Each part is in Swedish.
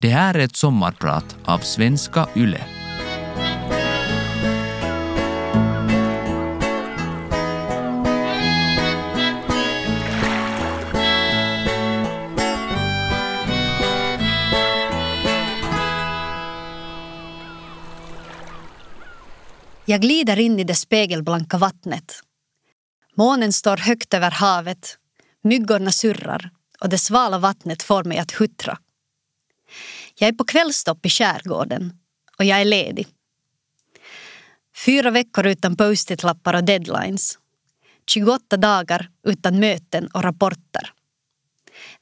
Det här är ett sommarprat av Svenska Yle. Jag glider in i det spegelblanka vattnet. Månen står högt över havet, myggorna surrar och det svala vattnet får mig att huttra. Jag är på kvällstopp i skärgården och jag är ledig. Fyra veckor utan post-it-lappar och deadlines. 28 dagar utan möten och rapporter.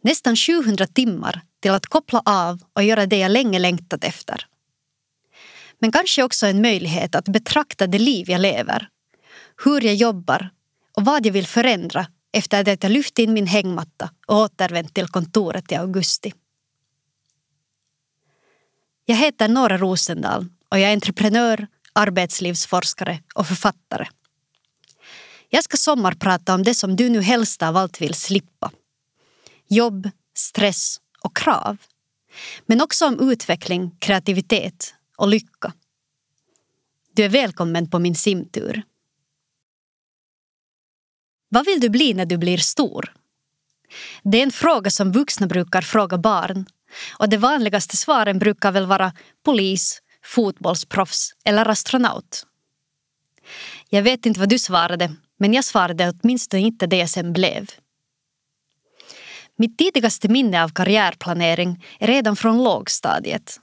Nästan 700 timmar till att koppla av och göra det jag länge längtat efter. Men kanske också en möjlighet att betrakta det liv jag lever, hur jag jobbar och vad jag vill förändra efter att jag lyft in min hängmatta och återvänt till kontoret i augusti. Jag heter Nora Rosendal och jag är entreprenör, arbetslivsforskare och författare. Jag ska sommarprata om det som du nu helst av allt vill slippa. Jobb, stress och krav. Men också om utveckling, kreativitet och lycka. Du är välkommen på min simtur. Vad vill du bli när du blir stor? Det är en fråga som vuxna brukar fråga barn och de vanligaste svaren brukar väl vara polis, fotbollsproffs eller astronaut. Jag vet inte vad du svarade, men jag svarade åtminstone inte det jag sen blev. Mitt tidigaste minne av karriärplanering är redan från lågstadiet.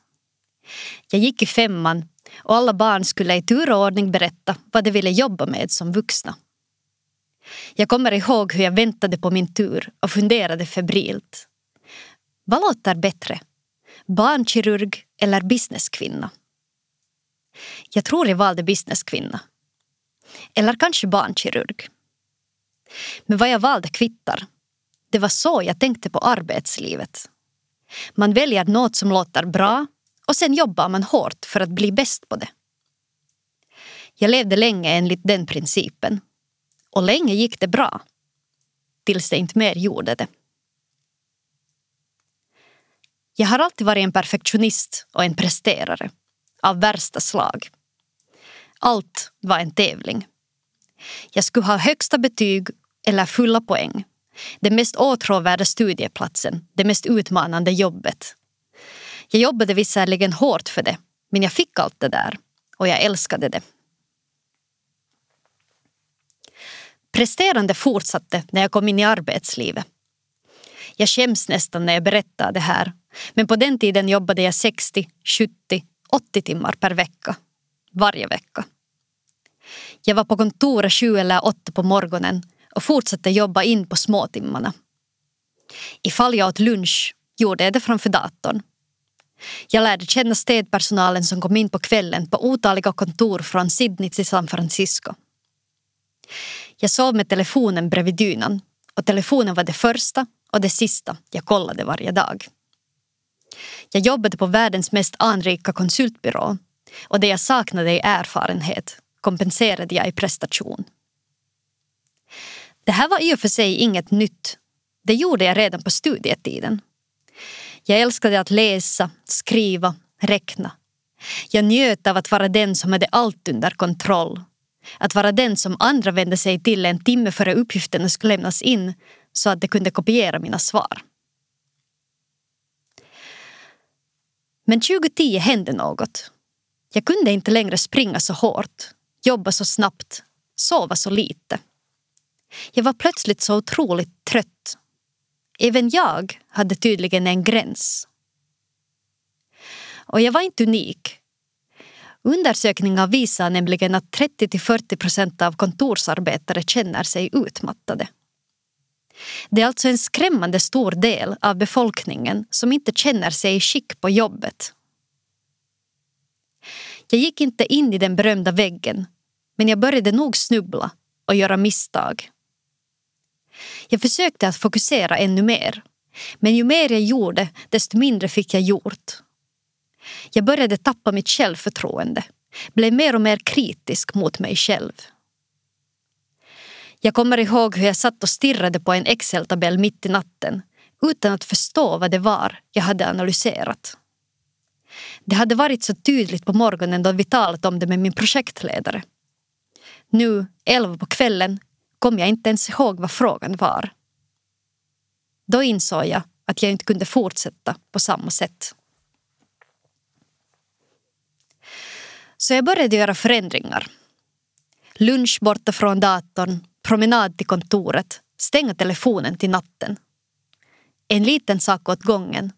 Jag gick i femman och alla barn skulle i tur och ordning berätta vad de ville jobba med som vuxna. Jag kommer ihåg hur jag väntade på min tur och funderade febrilt. Vad låter bättre? Barnkirurg eller businesskvinna? Jag tror jag valde businesskvinna. Eller kanske barnkirurg. Men vad jag valde kvittar. Det var så jag tänkte på arbetslivet. Man väljer något som låter bra och sen jobbar man hårt för att bli bäst på det. Jag levde länge enligt den principen. Och länge gick det bra. Tills det inte mer gjorde det. Jag har alltid varit en perfektionist och en presterare. Av värsta slag. Allt var en tävling. Jag skulle ha högsta betyg eller fulla poäng. Den mest åtråvärda studieplatsen, det mest utmanande jobbet. Jag jobbade visserligen hårt för det, men jag fick allt det där och jag älskade det. Presterande fortsatte när jag kom in i arbetslivet. Jag skäms nästan när jag berättar det här men på den tiden jobbade jag 60, 70, 80 timmar per vecka. Varje vecka. Jag var på kontoret sju eller åtta på morgonen och fortsatte jobba in på småtimmarna. Ifall jag åt lunch gjorde jag det framför datorn. Jag lärde känna städpersonalen som kom in på kvällen på otaliga kontor från Sydney till San Francisco. Jag sov med telefonen bredvid dynan och telefonen var det första och det sista jag kollade varje dag. Jag jobbade på världens mest anrika konsultbyrå och det jag saknade i erfarenhet kompenserade jag i prestation. Det här var i och för sig inget nytt. Det gjorde jag redan på studietiden. Jag älskade att läsa, skriva, räkna. Jag njöt av att vara den som hade allt under kontroll. Att vara den som andra vände sig till en timme före uppgifterna skulle lämnas in så att de kunde kopiera mina svar. Men 2010 hände något. Jag kunde inte längre springa så hårt, jobba så snabbt, sova så lite. Jag var plötsligt så otroligt trött. Även jag hade tydligen en gräns. Och jag var inte unik. Undersökningar visar nämligen att 30-40 procent av kontorsarbetare känner sig utmattade. Det är alltså en skrämmande stor del av befolkningen som inte känner sig i skick på jobbet. Jag gick inte in i den berömda väggen men jag började nog snubbla och göra misstag. Jag försökte att fokusera ännu mer men ju mer jag gjorde desto mindre fick jag gjort. Jag började tappa mitt självförtroende, blev mer och mer kritisk mot mig själv. Jag kommer ihåg hur jag satt och stirrade på en Excel-tabell mitt i natten utan att förstå vad det var jag hade analyserat. Det hade varit så tydligt på morgonen då vi talat om det med min projektledare. Nu, elva på kvällen, kom jag inte ens ihåg vad frågan var. Då insåg jag att jag inte kunde fortsätta på samma sätt. Så jag började göra förändringar. Lunch borta från datorn, promenad till kontoret, stänga telefonen till natten. En liten sak åt gången,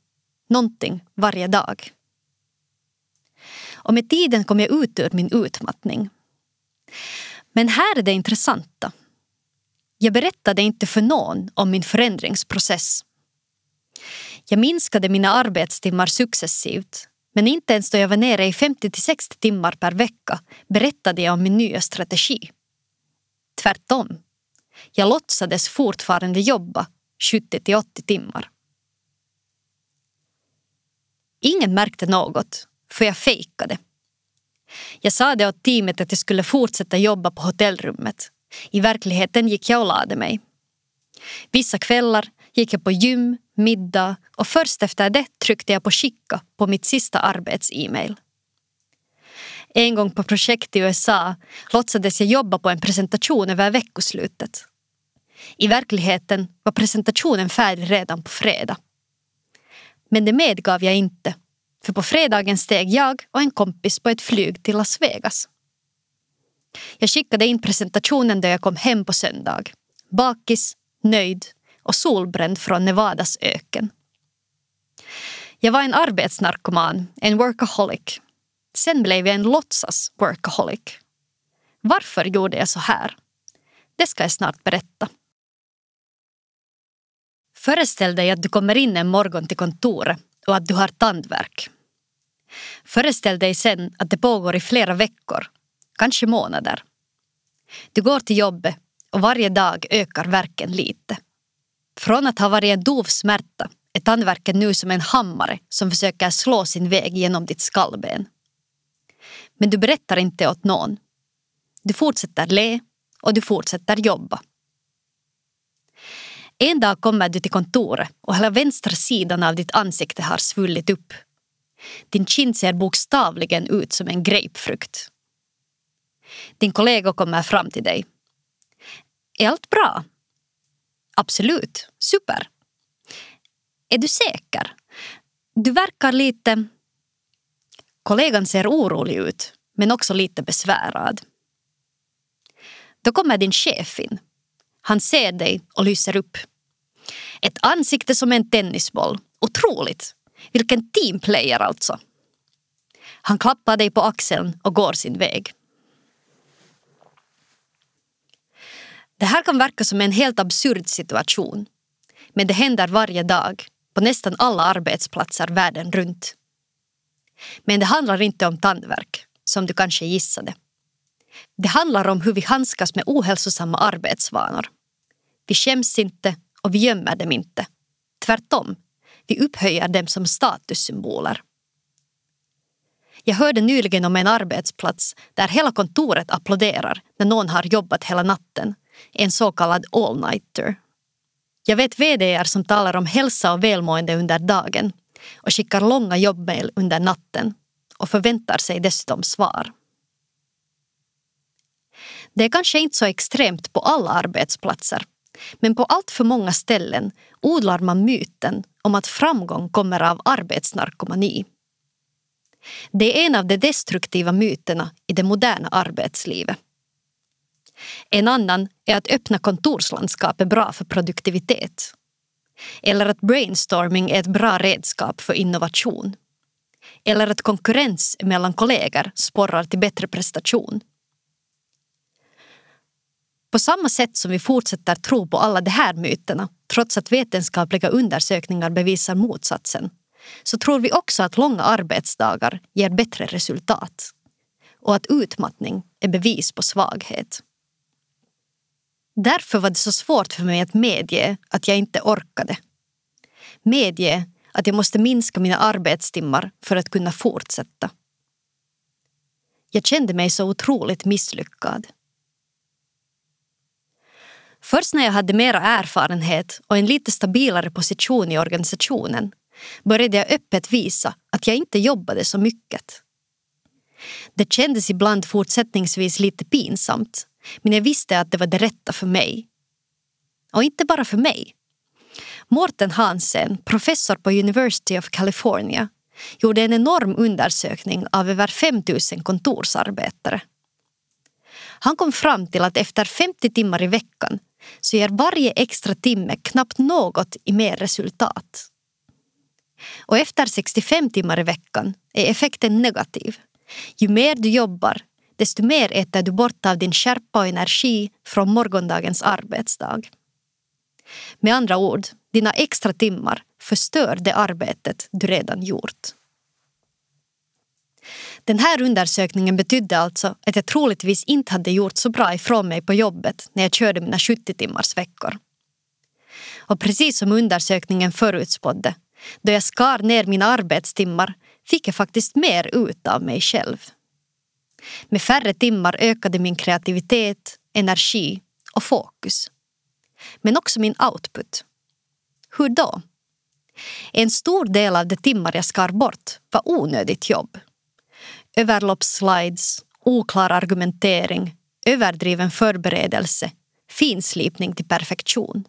någonting varje dag. Och med tiden kom jag ut ur min utmattning. Men här är det intressanta. Jag berättade inte för någon om min förändringsprocess. Jag minskade mina arbetstimmar successivt men inte ens då jag var nere i 50 60 timmar per vecka berättade jag om min nya strategi. Tvärtom. Jag låtsades fortfarande jobba 70 80 timmar. Ingen märkte något, för jag fejkade. Jag sa det åt teamet att jag skulle fortsätta jobba på hotellrummet. I verkligheten gick jag och lade mig. Vissa kvällar gick jag på gym, middag och först efter det tryckte jag på skicka på mitt sista arbets-e-mail. En gång på projekt i USA låtsades jag jobba på en presentation över veckoslutet. I verkligheten var presentationen färdig redan på fredag. Men det medgav jag inte, för på fredagen steg jag och en kompis på ett flyg till Las Vegas. Jag skickade in presentationen då jag kom hem på söndag. Bakis, nöjd och solbränd från Nevadas öken. Jag var en arbetsnarkoman, en workaholic. Sen blev jag en låtsas workaholic. Varför gjorde jag så här? Det ska jag snart berätta. Föreställ dig att du kommer in en morgon till kontoret och att du har tandvärk. Föreställ dig sen att det pågår i flera veckor, kanske månader. Du går till jobbet och varje dag ökar värken lite. Från att ha varit en dov smärta är tandvärken nu som en hammare som försöker slå sin väg genom ditt skallben. Men du berättar inte åt någon. Du fortsätter le och du fortsätter jobba. En dag kommer du till kontoret och hela vänstra sidan av ditt ansikte har svullit upp. Din kind ser bokstavligen ut som en grapefrukt. Din kollega kommer fram till dig. Är allt bra? Absolut, super. Är du säker? Du verkar lite... Kollegan ser orolig ut, men också lite besvärad. Då kommer din chef in. Han ser dig och lyser upp. Ett ansikte som en tennisboll. Otroligt! Vilken teamplayer alltså. Han klappar dig på axeln och går sin väg. Det här kan verka som en helt absurd situation. Men det händer varje dag på nästan alla arbetsplatser världen runt. Men det handlar inte om tandvärk, som du kanske gissade. Det handlar om hur vi handskas med ohälsosamma arbetsvanor. Vi skäms inte och vi gömmer dem inte. Tvärtom, vi upphöjer dem som statussymboler. Jag hörde nyligen om en arbetsplats där hela kontoret applåderar när någon har jobbat hela natten, en så kallad all-nighter. Jag vet vd som talar om hälsa och välmående under dagen och skickar långa jobbmail under natten och förväntar sig dessutom svar. Det är kanske inte så extremt på alla arbetsplatser men på allt för många ställen odlar man myten om att framgång kommer av arbetsnarkomani. Det är en av de destruktiva myterna i det moderna arbetslivet. En annan är att öppna kontorslandskap är bra för produktivitet. Eller att brainstorming är ett bra redskap för innovation. Eller att konkurrens mellan kollegor sporrar till bättre prestation. På samma sätt som vi fortsätter tro på alla de här myterna trots att vetenskapliga undersökningar bevisar motsatsen så tror vi också att långa arbetsdagar ger bättre resultat och att utmattning är bevis på svaghet. Därför var det så svårt för mig att medge att jag inte orkade. Medge att jag måste minska mina arbetstimmar för att kunna fortsätta. Jag kände mig så otroligt misslyckad. Först när jag hade mera erfarenhet och en lite stabilare position i organisationen började jag öppet visa att jag inte jobbade så mycket. Det kändes ibland fortsättningsvis lite pinsamt men jag visste att det var det rätta för mig. Och inte bara för mig. Mårten Hansen, professor på University of California gjorde en enorm undersökning av över 5 000 kontorsarbetare. Han kom fram till att efter 50 timmar i veckan så ger varje extra timme knappt något i mer resultat. Och efter 65 timmar i veckan är effekten negativ. Ju mer du jobbar, desto mer äter du bort av din skärpa och energi från morgondagens arbetsdag. Med andra ord, dina extra timmar förstör det arbetet du redan gjort. Den här undersökningen betydde alltså att jag troligtvis inte hade gjort så bra ifrån mig på jobbet när jag körde mina 70 timmars veckor. Och precis som undersökningen förutspådde, då jag skar ner mina arbetstimmar fick jag faktiskt mer ut av mig själv. Med färre timmar ökade min kreativitet, energi och fokus. Men också min output. Hur då? En stor del av de timmar jag skar bort var onödigt jobb. Överloppsslides, oklar argumentering, överdriven förberedelse, finslipning till perfektion.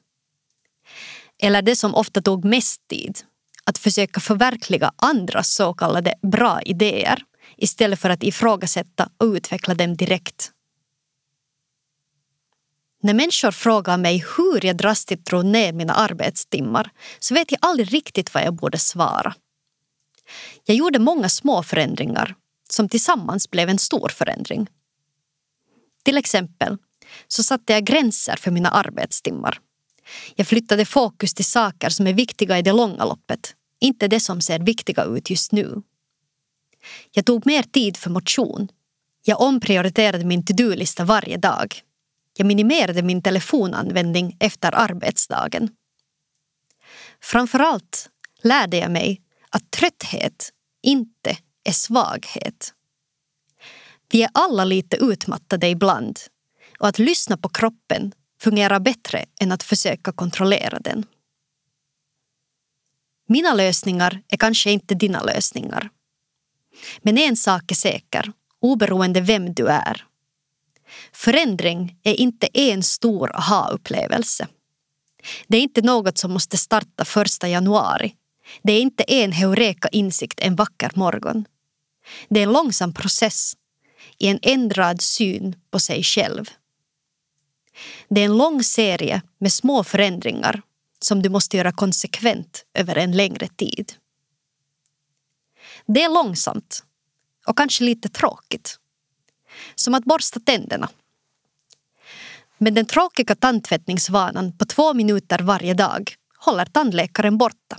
Eller det som ofta tog mest tid, att försöka förverkliga andras så kallade bra idéer istället för att ifrågasätta och utveckla dem direkt. När människor frågar mig hur jag drastiskt drog ner mina arbetstimmar så vet jag aldrig riktigt vad jag borde svara. Jag gjorde många små förändringar som tillsammans blev en stor förändring. Till exempel så satte jag gränser för mina arbetstimmar. Jag flyttade fokus till saker som är viktiga i det långa loppet, inte det som ser viktiga ut just nu. Jag tog mer tid för motion. Jag omprioriterade min to-do-lista varje dag. Jag minimerade min telefonanvändning efter arbetsdagen. Framförallt lärde jag mig att trötthet inte är svaghet. Vi är alla lite utmattade ibland och att lyssna på kroppen fungerar bättre än att försöka kontrollera den. Mina lösningar är kanske inte dina lösningar. Men en sak är säker, oberoende vem du är. Förändring är inte en stor aha-upplevelse. Det är inte något som måste starta första januari. Det är inte en heureka-insikt en vacker morgon. Det är en långsam process i en ändrad syn på sig själv. Det är en lång serie med små förändringar som du måste göra konsekvent över en längre tid. Det är långsamt och kanske lite tråkigt. Som att borsta tänderna. Men den tråkiga tandtvättningsvanan på två minuter varje dag håller tandläkaren borta.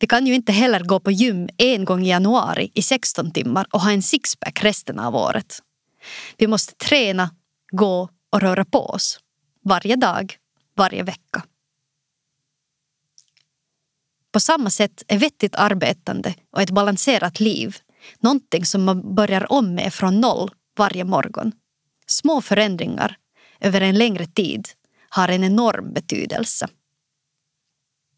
Vi kan ju inte heller gå på gym en gång i januari i 16 timmar och ha en sixpack resten av året. Vi måste träna, gå och röra på oss. Varje dag, varje vecka. På samma sätt är vettigt arbetande och ett balanserat liv någonting som man börjar om med från noll varje morgon. Små förändringar över en längre tid har en enorm betydelse.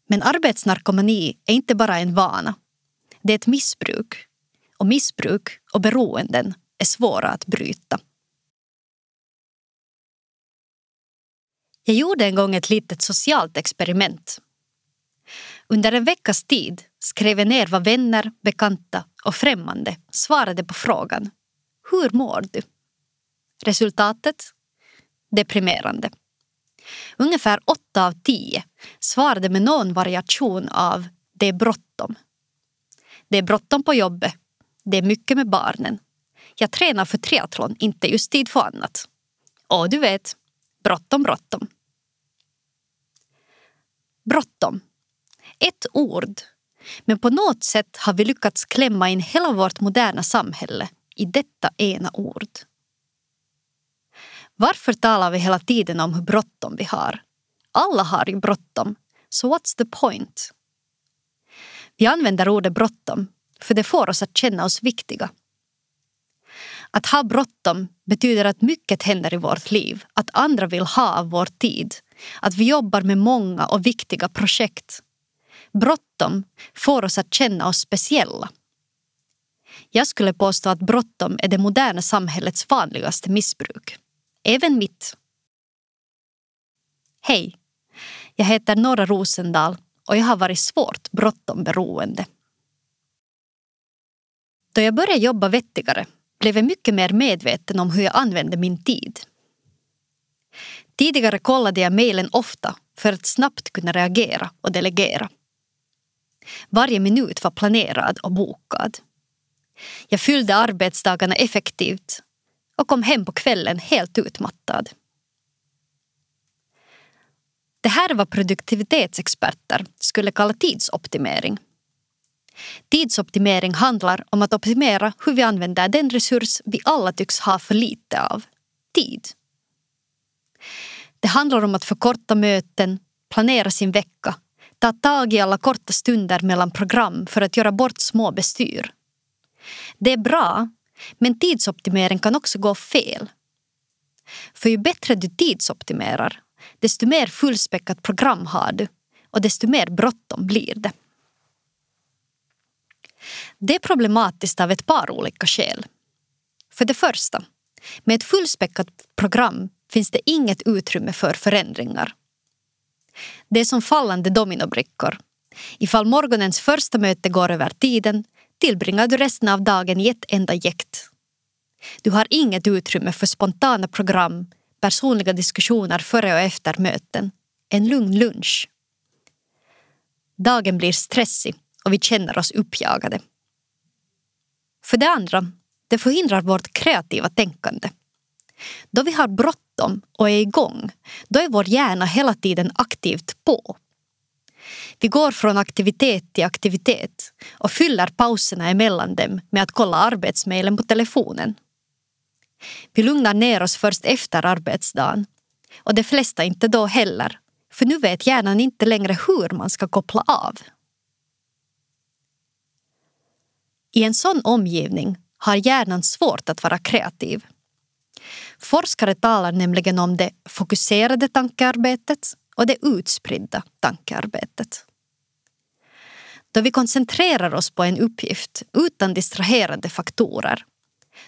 Men arbetsnarkomani är inte bara en vana. Det är ett missbruk. Och missbruk och beroenden är svåra att bryta. Jag gjorde en gång ett litet socialt experiment. Under en veckas tid skrev jag ner vad vänner, bekanta och främmande svarade på frågan Hur mår du? Resultatet? Deprimerande. Ungefär åtta av tio svarade med någon variation av det är bråttom. Det är bråttom på jobbet. Det är mycket med barnen. Jag tränar för triathlon, inte just tid för annat. Och du vet, bråttom, bråttom. Bråttom. Ett ord. Men på något sätt har vi lyckats klämma in hela vårt moderna samhälle i detta ena ord. Varför talar vi hela tiden om hur bråttom vi har? Alla har ju bråttom, så what's the point? Vi använder ordet bråttom för det får oss att känna oss viktiga. Att ha bråttom betyder att mycket händer i vårt liv, att andra vill ha av vår tid, att vi jobbar med många och viktiga projekt. Bråttom får oss att känna oss speciella. Jag skulle påstå att bråttom är det moderna samhällets vanligaste missbruk. Även mitt. Hej! Jag heter Norra Rosendal och jag har varit svårt bråttom-beroende. Då jag började jobba vettigare blev jag mycket mer medveten om hur jag använde min tid. Tidigare kollade jag mejlen ofta för att snabbt kunna reagera och delegera. Varje minut var planerad och bokad. Jag fyllde arbetsdagarna effektivt och kom hem på kvällen helt utmattad. Det här är vad produktivitetsexperter skulle kalla tidsoptimering. Tidsoptimering handlar om att optimera hur vi använder den resurs vi alla tycks ha för lite av, tid. Det handlar om att förkorta möten, planera sin vecka, ta tag i alla korta stunder mellan program för att göra bort små bestyr. Det är bra, men tidsoptimering kan också gå fel. För ju bättre du tidsoptimerar, desto mer fullspäckat program har du och desto mer bråttom blir det. Det är problematiskt av ett par olika skäl. För det första, med ett fullspäckat program finns det inget utrymme för förändringar. Det är som fallande dominobrickor. Ifall morgonens första möte går över tiden tillbringar du resten av dagen i ett enda jäkt. Du har inget utrymme för spontana program, personliga diskussioner före och efter möten, en lugn lunch. Dagen blir stressig och vi känner oss uppjagade. För det andra, det förhindrar vårt kreativa tänkande. Då vi har bråttom och är igång, då är vår hjärna hela tiden aktivt på. Vi går från aktivitet till aktivitet och fyller pauserna emellan dem med att kolla arbetsmejlen på telefonen. Vi lugnar ner oss först efter arbetsdagen och de flesta inte då heller för nu vet hjärnan inte längre hur man ska koppla av. I en sån omgivning har hjärnan svårt att vara kreativ. Forskare talar nämligen om det fokuserade tankearbetet och det utspridda tankearbetet. Då vi koncentrerar oss på en uppgift utan distraherande faktorer,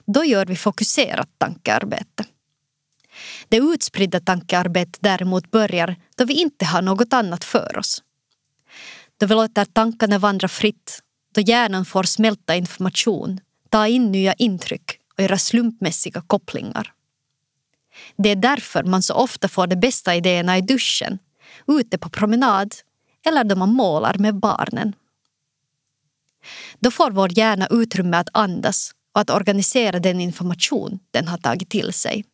då gör vi fokuserat tankearbete. Det utspridda tankearbetet däremot börjar då vi inte har något annat för oss. Då vi låter tankarna vandra fritt, då hjärnan får smälta information, ta in nya intryck och göra slumpmässiga kopplingar. Det är därför man så ofta får de bästa idéerna i duschen, ute på promenad eller då man målar med barnen. Då får vår hjärna utrymme att andas och att organisera den information den har tagit till sig.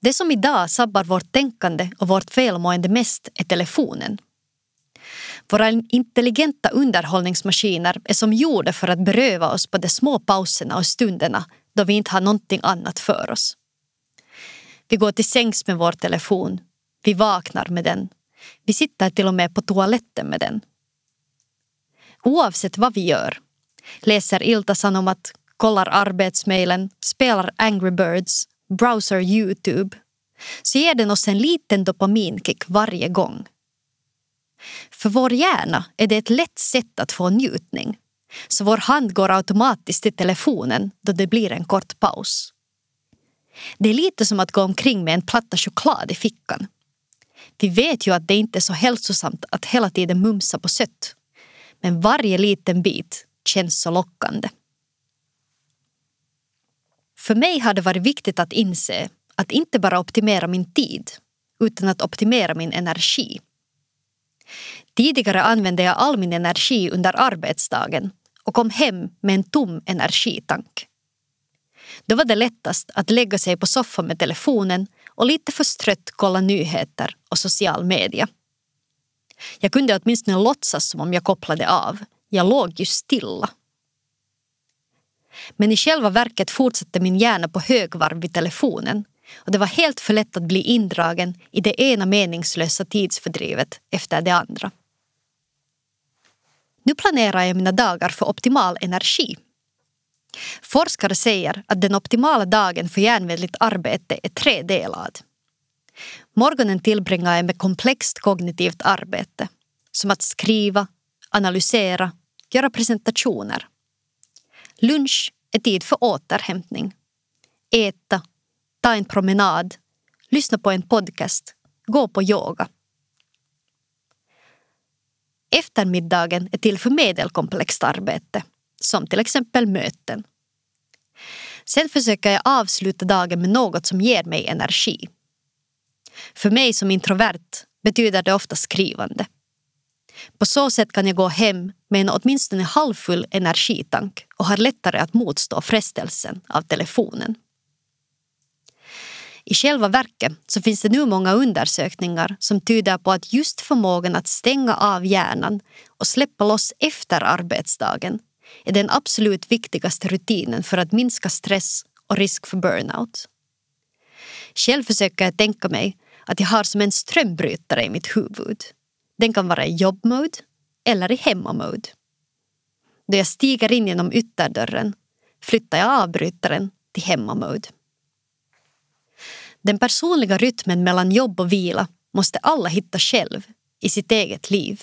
Det som idag sabbar vårt tänkande och vårt välmående mest är telefonen. Våra intelligenta underhållningsmaskiner är som gjorda för att beröva oss på de små pauserna och stunderna då vi inte har någonting annat för oss. Vi går till sängs med vår telefon. Vi vaknar med den. Vi sitter till och med på toaletten med den. Oavsett vad vi gör, läser Ilta-Sanomat, kollar arbetsmejlen, spelar Angry Birds, browser Youtube, så ger den oss en liten dopaminkick varje gång. För vår hjärna är det ett lätt sätt att få njutning så vår hand går automatiskt till telefonen då det blir en kort paus. Det är lite som att gå omkring med en platta choklad i fickan. Vi vet ju att det inte är så hälsosamt att hela tiden mumsa på sött. Men varje liten bit känns så lockande. För mig har det varit viktigt att inse att inte bara optimera min tid utan att optimera min energi. Tidigare använde jag all min energi under arbetsdagen och kom hem med en tom energitank. Då var det lättast att lägga sig på soffan med telefonen och lite förstrött kolla nyheter och social media. Jag kunde åtminstone låtsas som om jag kopplade av. Jag låg ju stilla. Men i själva verket fortsatte min hjärna på högvarv vid telefonen och det var helt för lätt att bli indragen i det ena meningslösa tidsfördrivet efter det andra. Nu planerar jag mina dagar för optimal energi. Forskare säger att den optimala dagen för hjärnvänligt arbete är tredelad. Morgonen tillbringar jag med komplext kognitivt arbete som att skriva, analysera, göra presentationer. Lunch är tid för återhämtning. Äta, ta en promenad, lyssna på en podcast, gå på yoga. Eftermiddagen är till för medelkomplext arbete, som till exempel möten. Sen försöker jag avsluta dagen med något som ger mig energi. För mig som introvert betyder det ofta skrivande. På så sätt kan jag gå hem med en åtminstone halvfull energitank och har lättare att motstå frestelsen av telefonen. I själva verket så finns det nu många undersökningar som tyder på att just förmågan att stänga av hjärnan och släppa loss efter arbetsdagen är den absolut viktigaste rutinen för att minska stress och risk för burnout. Själv försöker jag tänka mig att jag har som en strömbrytare i mitt huvud. Den kan vara i jobbmode eller i hemmamode. Då jag stiger in genom ytterdörren flyttar jag avbrytaren till hemmamode. Den personliga rytmen mellan jobb och vila måste alla hitta själv i sitt eget liv.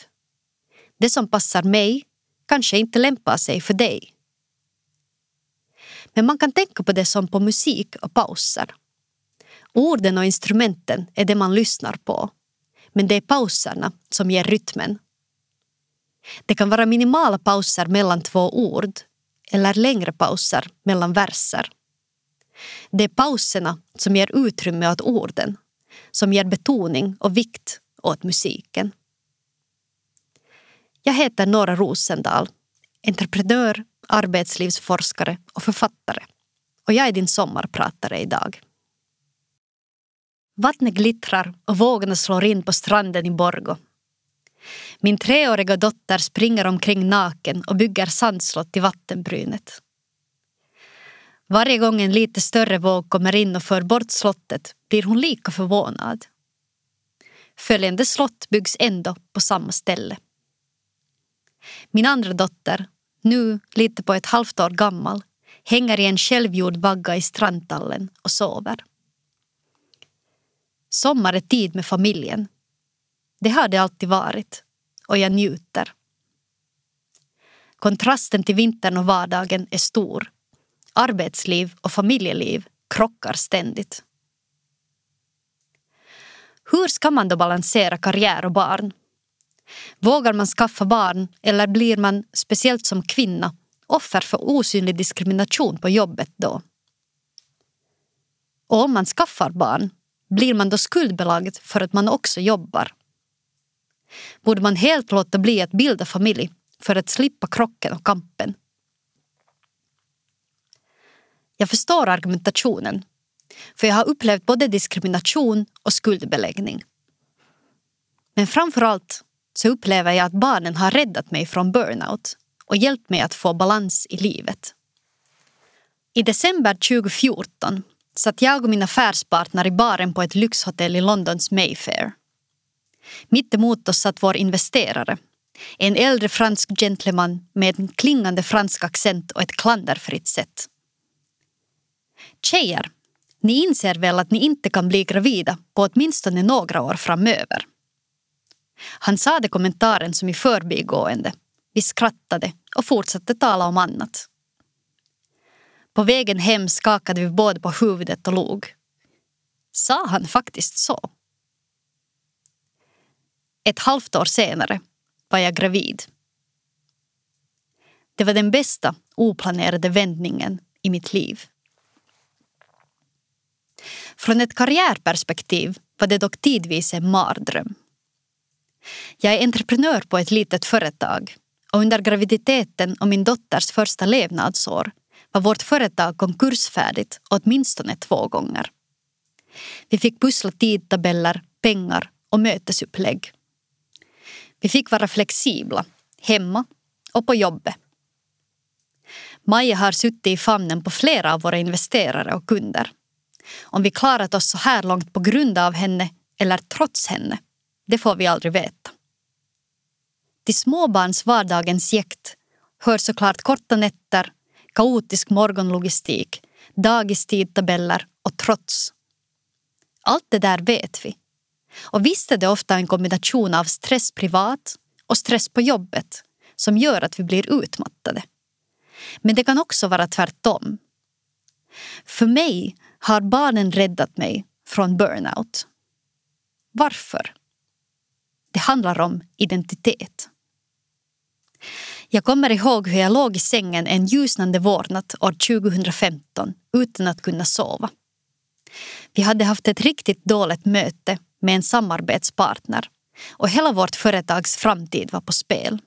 Det som passar mig kanske inte lämpar sig för dig. Men man kan tänka på det som på musik och pauser. Orden och instrumenten är det man lyssnar på. Men det är pauserna som ger rytmen. Det kan vara minimala pauser mellan två ord eller längre pauser mellan verser. Det är pauserna som ger utrymme åt orden, som ger betoning och vikt åt musiken. Jag heter Nora Rosendal, entreprenör, arbetslivsforskare och författare. Och jag är din sommarpratare idag. Vattnet glittrar och vågorna slår in på stranden i Borgo. Min treåriga dotter springer omkring naken och bygger sandslott i vattenbrynet. Varje gång en lite större våg kommer in och för bort slottet blir hon lika förvånad. Följande slott byggs ändå på samma ställe. Min andra dotter, nu lite på ett halvt år gammal, hänger i en självgjord vagga i strandtallen och sover. Sommar är tid med familjen. Det har det alltid varit och jag njuter. Kontrasten till vintern och vardagen är stor. Arbetsliv och familjeliv krockar ständigt. Hur ska man då balansera karriär och barn? Vågar man skaffa barn eller blir man, speciellt som kvinna, offer för osynlig diskrimination på jobbet då? Och om man skaffar barn, blir man då skuldbelagd för att man också jobbar? Borde man helt låta bli att bilda familj för att slippa krocken och kampen? Jag förstår argumentationen, för jag har upplevt både diskrimination och skuldbeläggning. Men framför allt så upplever jag att barnen har räddat mig från burnout och hjälpt mig att få balans i livet. I december 2014 satt jag och min affärspartner i baren på ett lyxhotell i Londons Mayfair. Mitt emot oss satt vår investerare, en äldre fransk gentleman med en klingande fransk accent och ett klanderfritt sätt. Tjejer, ni inser väl att ni inte kan bli gravida på åtminstone några år framöver? Han sa det kommentaren som i förbigående. Vi skrattade och fortsatte tala om annat. På vägen hem skakade vi båda på huvudet och log. Sa han faktiskt så? Ett halvt år senare var jag gravid. Det var den bästa oplanerade vändningen i mitt liv. Från ett karriärperspektiv var det dock tidvis en mardröm. Jag är entreprenör på ett litet företag och under graviditeten och min dotters första levnadsår var vårt företag konkursfärdigt åtminstone två gånger. Vi fick pussla tidtabeller, pengar och mötesupplägg. Vi fick vara flexibla, hemma och på jobbet. Maja har suttit i famnen på flera av våra investerare och kunder. Om vi klarat oss så här långt på grund av henne eller trots henne, det får vi aldrig veta. Till småbarns vardagens jäkt hör såklart korta nätter, kaotisk morgonlogistik, dagistidtabeller och trots. Allt det där vet vi. Och visst är det ofta en kombination av stress privat och stress på jobbet som gör att vi blir utmattade. Men det kan också vara tvärtom. För mig har barnen räddat mig från burnout. Varför? Det handlar om identitet. Jag kommer ihåg hur jag låg i sängen en ljusnande vårnatt år 2015 utan att kunna sova. Vi hade haft ett riktigt dåligt möte med en samarbetspartner och hela vårt företags framtid var på spel.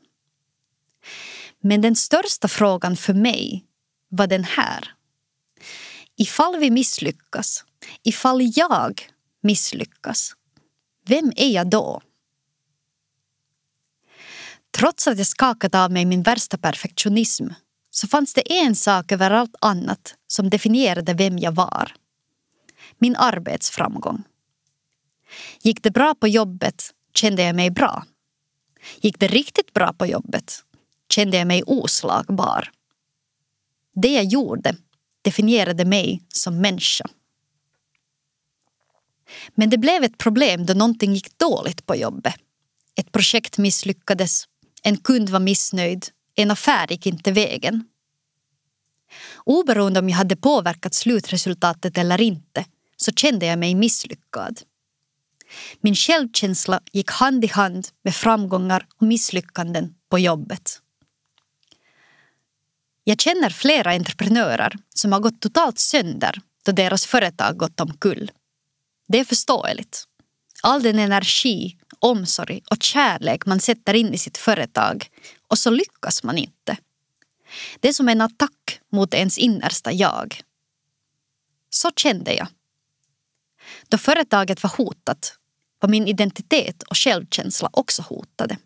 Men den största frågan för mig var den här. Ifall vi misslyckas, ifall jag misslyckas, vem är jag då? Trots att jag skakat av mig min värsta perfektionism så fanns det en sak över allt annat som definierade vem jag var. Min arbetsframgång. Gick det bra på jobbet kände jag mig bra. Gick det riktigt bra på jobbet kände jag mig oslagbar. Det jag gjorde definierade mig som människa. Men det blev ett problem då någonting gick dåligt på jobbet. Ett projekt misslyckades, en kund var missnöjd, en affär gick inte vägen. Oberoende om jag hade påverkat slutresultatet eller inte så kände jag mig misslyckad. Min självkänsla gick hand i hand med framgångar och misslyckanden på jobbet. Jag känner flera entreprenörer som har gått totalt sönder då deras företag gått omkull. Det är förståeligt. All den energi, omsorg och kärlek man sätter in i sitt företag och så lyckas man inte. Det är som en attack mot ens innersta jag. Så kände jag. Då företaget var hotat var min identitet och självkänsla också hotade.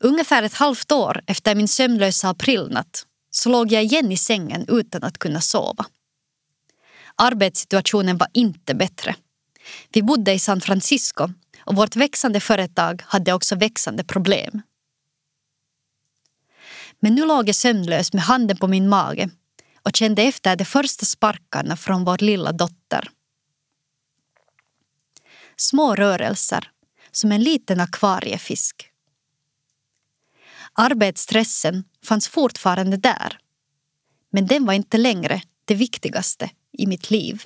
Ungefär ett halvt år efter min sömnlösa aprilnatt så låg jag igen i sängen utan att kunna sova. Arbetssituationen var inte bättre. Vi bodde i San Francisco och vårt växande företag hade också växande problem. Men nu låg jag sömnlös med handen på min mage och kände efter de första sparkarna från vår lilla dotter. Små rörelser, som en liten akvariefisk. Arbetsstressen fanns fortfarande där. Men den var inte längre det viktigaste i mitt liv.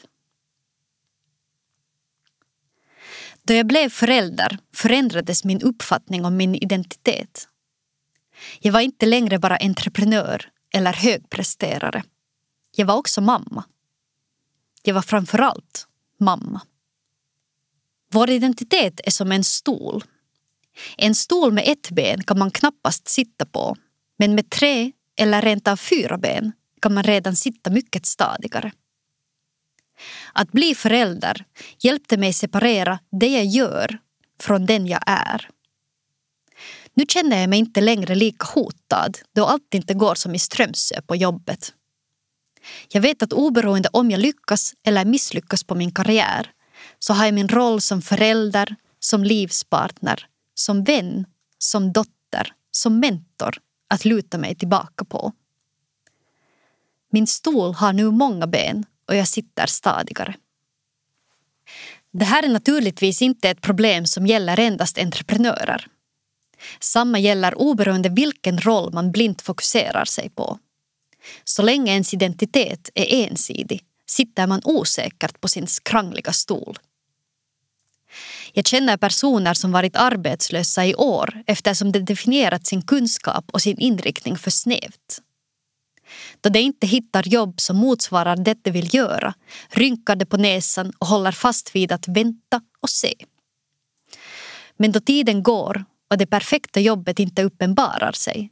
Då jag blev förälder förändrades min uppfattning om min identitet. Jag var inte längre bara entreprenör eller högpresterare. Jag var också mamma. Jag var framförallt mamma. Vår identitet är som en stol. En stol med ett ben kan man knappast sitta på men med tre eller rent av fyra ben kan man redan sitta mycket stadigare. Att bli förälder hjälpte mig separera det jag gör från den jag är. Nu känner jag mig inte längre lika hotad då allt inte går som i Strömsö på jobbet. Jag vet att oberoende om jag lyckas eller misslyckas på min karriär så har jag min roll som förälder, som livspartner, som vän, som dotter, som mentor att luta mig tillbaka på. Min stol har nu många ben och jag sitter stadigare. Det här är naturligtvis inte ett problem som gäller endast entreprenörer. Samma gäller oberoende vilken roll man blint fokuserar sig på. Så länge ens identitet är ensidig sitter man osäkert på sin skrangliga stol. Jag känner personer som varit arbetslösa i år eftersom de definierat sin kunskap och sin inriktning för snävt. Då de inte hittar jobb som motsvarar det de vill göra rynkar de på näsan och håller fast vid att vänta och se. Men då tiden går och det perfekta jobbet inte uppenbarar sig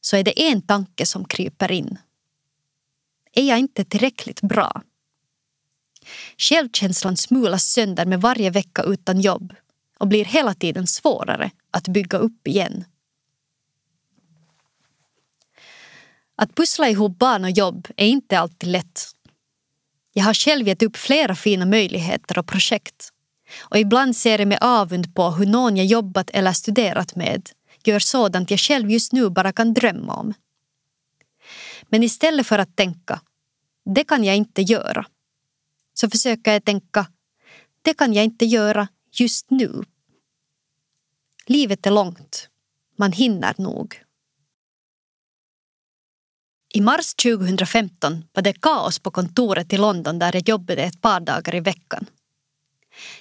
så är det en tanke som kryper in. Är jag inte tillräckligt bra? Självkänslan smulas sönder med varje vecka utan jobb och blir hela tiden svårare att bygga upp igen. Att pussla ihop barn och jobb är inte alltid lätt. Jag har själv gett upp flera fina möjligheter och projekt. Och ibland ser jag med avund på hur någon jag jobbat eller studerat med gör sådant jag själv just nu bara kan drömma om. Men istället för att tänka, det kan jag inte göra, så försöker jag tänka det kan jag inte göra just nu. Livet är långt. Man hinner nog. I mars 2015 var det kaos på kontoret i London där jag jobbade ett par dagar i veckan.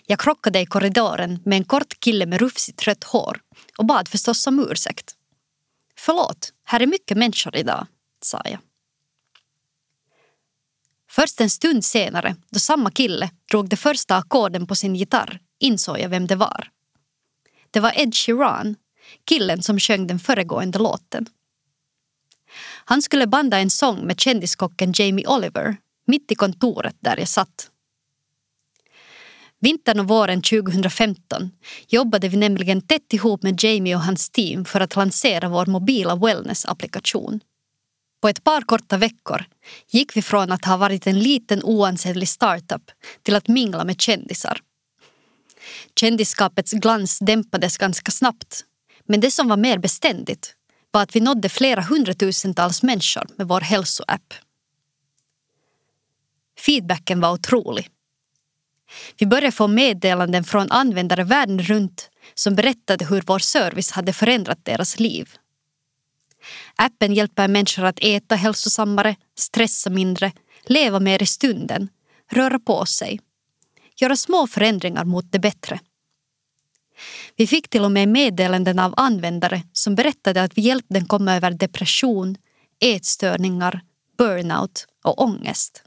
Jag krockade i korridoren med en kort kille med rufsigt rött hår och bad förstås om ursäkt. Förlåt, här är mycket människor idag, sa jag. Först en stund senare, då samma kille drog de första ackorden på sin gitarr, insåg jag vem det var. Det var Ed Sheeran, killen som sjöng den föregående låten. Han skulle banda en sång med kändiskocken Jamie Oliver mitt i kontoret där jag satt. Vintern och våren 2015 jobbade vi nämligen tätt ihop med Jamie och hans team för att lansera vår mobila wellness-applikation. På ett par korta veckor gick vi från att ha varit en liten oansenlig startup till att mingla med kändisar. Kändisskapets glans dämpades ganska snabbt men det som var mer beständigt var att vi nådde flera hundratusentals människor med vår hälsoapp. Feedbacken var otrolig. Vi började få meddelanden från användare världen runt som berättade hur vår service hade förändrat deras liv. Appen hjälper människor att äta hälsosammare, stressa mindre, leva mer i stunden, röra på sig, göra små förändringar mot det bättre. Vi fick till och med meddelanden av användare som berättade att vi hjälpt dem komma över depression, ätstörningar, burnout och ångest.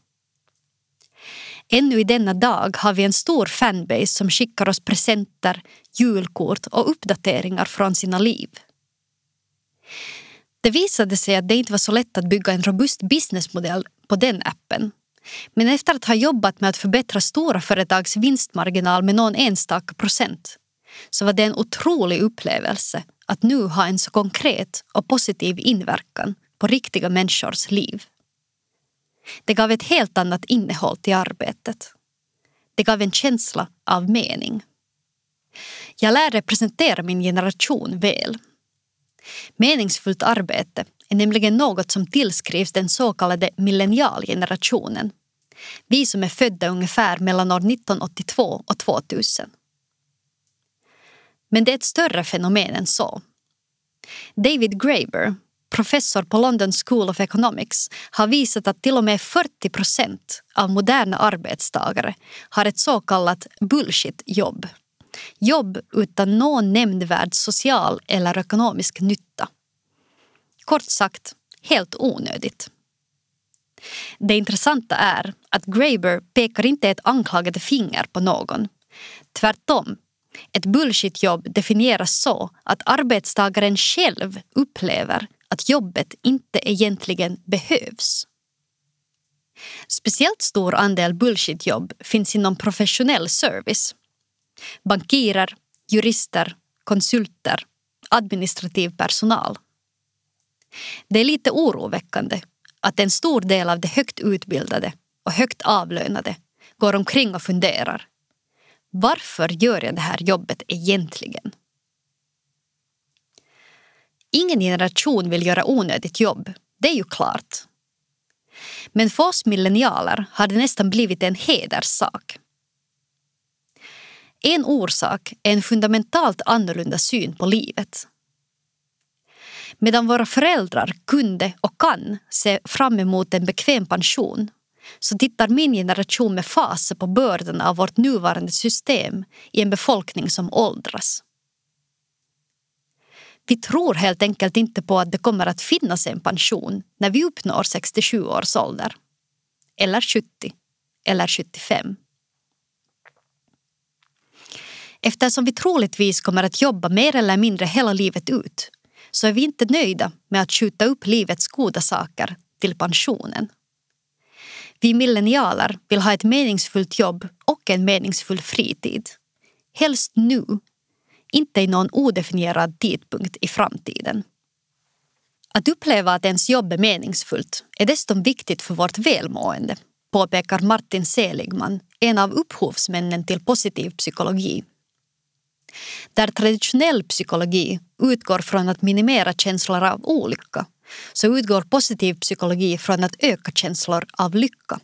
Ännu i denna dag har vi en stor fanbase som skickar oss presenter, julkort och uppdateringar från sina liv. Det visade sig att det inte var så lätt att bygga en robust businessmodell på den appen. Men efter att ha jobbat med att förbättra stora företags vinstmarginal med någon enstaka procent så var det en otrolig upplevelse att nu ha en så konkret och positiv inverkan på riktiga människors liv. Det gav ett helt annat innehåll till arbetet. Det gav en känsla av mening. Jag lär representera min generation väl. Meningsfullt arbete är nämligen något som tillskrivs den så kallade millennialgenerationen. Vi som är födda ungefär mellan år 1982 och 2000. Men det är ett större fenomen än så. David Graeber, professor på London School of Economics har visat att till och med 40 procent av moderna arbetstagare har ett så kallat bullshit-jobb. Jobb utan någon nämnvärd social eller ekonomisk nytta. Kort sagt, helt onödigt. Det intressanta är att Graeber pekar inte ett anklagande finger på någon. Tvärtom ett bullshitjobb definieras så att arbetstagaren själv upplever att jobbet inte egentligen behövs. Speciellt stor andel bullshitjobb finns inom professionell service. Bankirer, jurister, konsulter, administrativ personal. Det är lite oroväckande att en stor del av de högt utbildade och högt avlönade går omkring och funderar varför gör jag det här jobbet egentligen? Ingen generation vill göra onödigt jobb, det är ju klart. Men för oss millennialer har det nästan blivit en hederssak. En orsak är en fundamentalt annorlunda syn på livet. Medan våra föräldrar kunde och kan se fram emot en bekväm pension så tittar min generation med fasa på bördan av vårt nuvarande system i en befolkning som åldras. Vi tror helt enkelt inte på att det kommer att finnas en pension när vi uppnår 67 års ålder. Eller 70. Eller 75. Eftersom vi troligtvis kommer att jobba mer eller mindre hela livet ut så är vi inte nöjda med att skjuta upp livets goda saker till pensionen. Vi millennialer vill ha ett meningsfullt jobb och en meningsfull fritid. Helst nu, inte i någon odefinierad tidpunkt i framtiden. Att uppleva att ens jobb är meningsfullt är dessutom viktigt för vårt välmående påpekar Martin Seligman, en av upphovsmännen till positiv psykologi. Där traditionell psykologi utgår från att minimera känslor av olycka så utgår positiv psykologi från att öka känslor av lycka.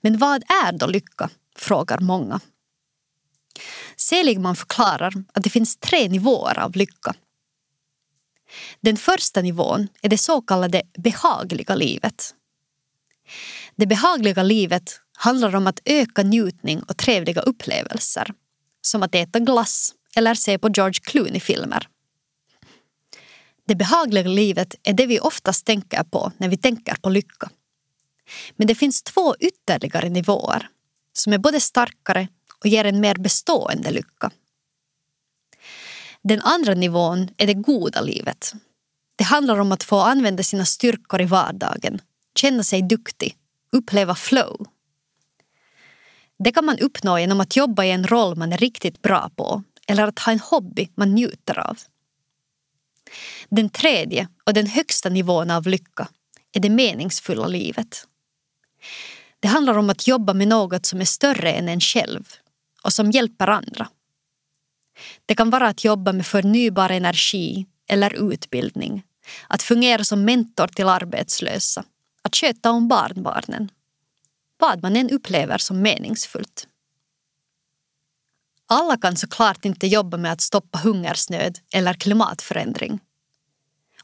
Men vad är då lycka? frågar många. Seligman förklarar att det finns tre nivåer av lycka. Den första nivån är det så kallade behagliga livet. Det behagliga livet handlar om att öka njutning och trevliga upplevelser som att äta glass eller se på George Clooney-filmer. Det behagliga livet är det vi oftast tänker på när vi tänker på lycka. Men det finns två ytterligare nivåer som är både starkare och ger en mer bestående lycka. Den andra nivån är det goda livet. Det handlar om att få använda sina styrkor i vardagen, känna sig duktig, uppleva flow. Det kan man uppnå genom att jobba i en roll man är riktigt bra på eller att ha en hobby man njuter av. Den tredje och den högsta nivån av lycka är det meningsfulla livet. Det handlar om att jobba med något som är större än en själv och som hjälper andra. Det kan vara att jobba med förnybar energi eller utbildning, att fungera som mentor till arbetslösa, att sköta om barnbarnen. Vad man än upplever som meningsfullt. Alla kan såklart inte jobba med att stoppa hungersnöd eller klimatförändring.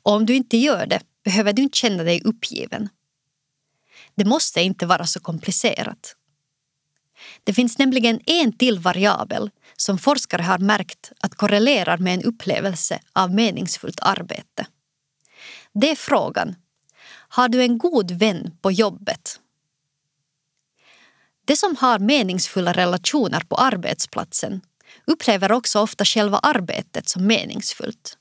Och om du inte gör det behöver du inte känna dig uppgiven. Det måste inte vara så komplicerat. Det finns nämligen en till variabel som forskare har märkt att korrelerar med en upplevelse av meningsfullt arbete. Det är frågan, har du en god vän på jobbet? De som har meningsfulla relationer på arbetsplatsen upplever också ofta själva arbetet som meningsfullt.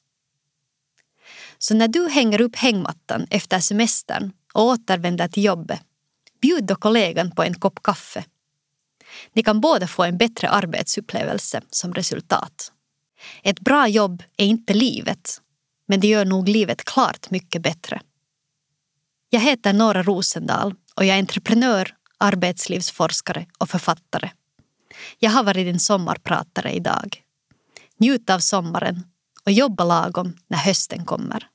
Så när du hänger upp hängmattan efter semestern och återvänder till jobbet, bjud då kollegan på en kopp kaffe. Ni kan båda få en bättre arbetsupplevelse som resultat. Ett bra jobb är inte livet, men det gör nog livet klart mycket bättre. Jag heter Nora Rosendal och jag är entreprenör, arbetslivsforskare och författare. Jag har varit din sommarpratare idag. Njut av sommaren och jobba lagom när hösten kommer.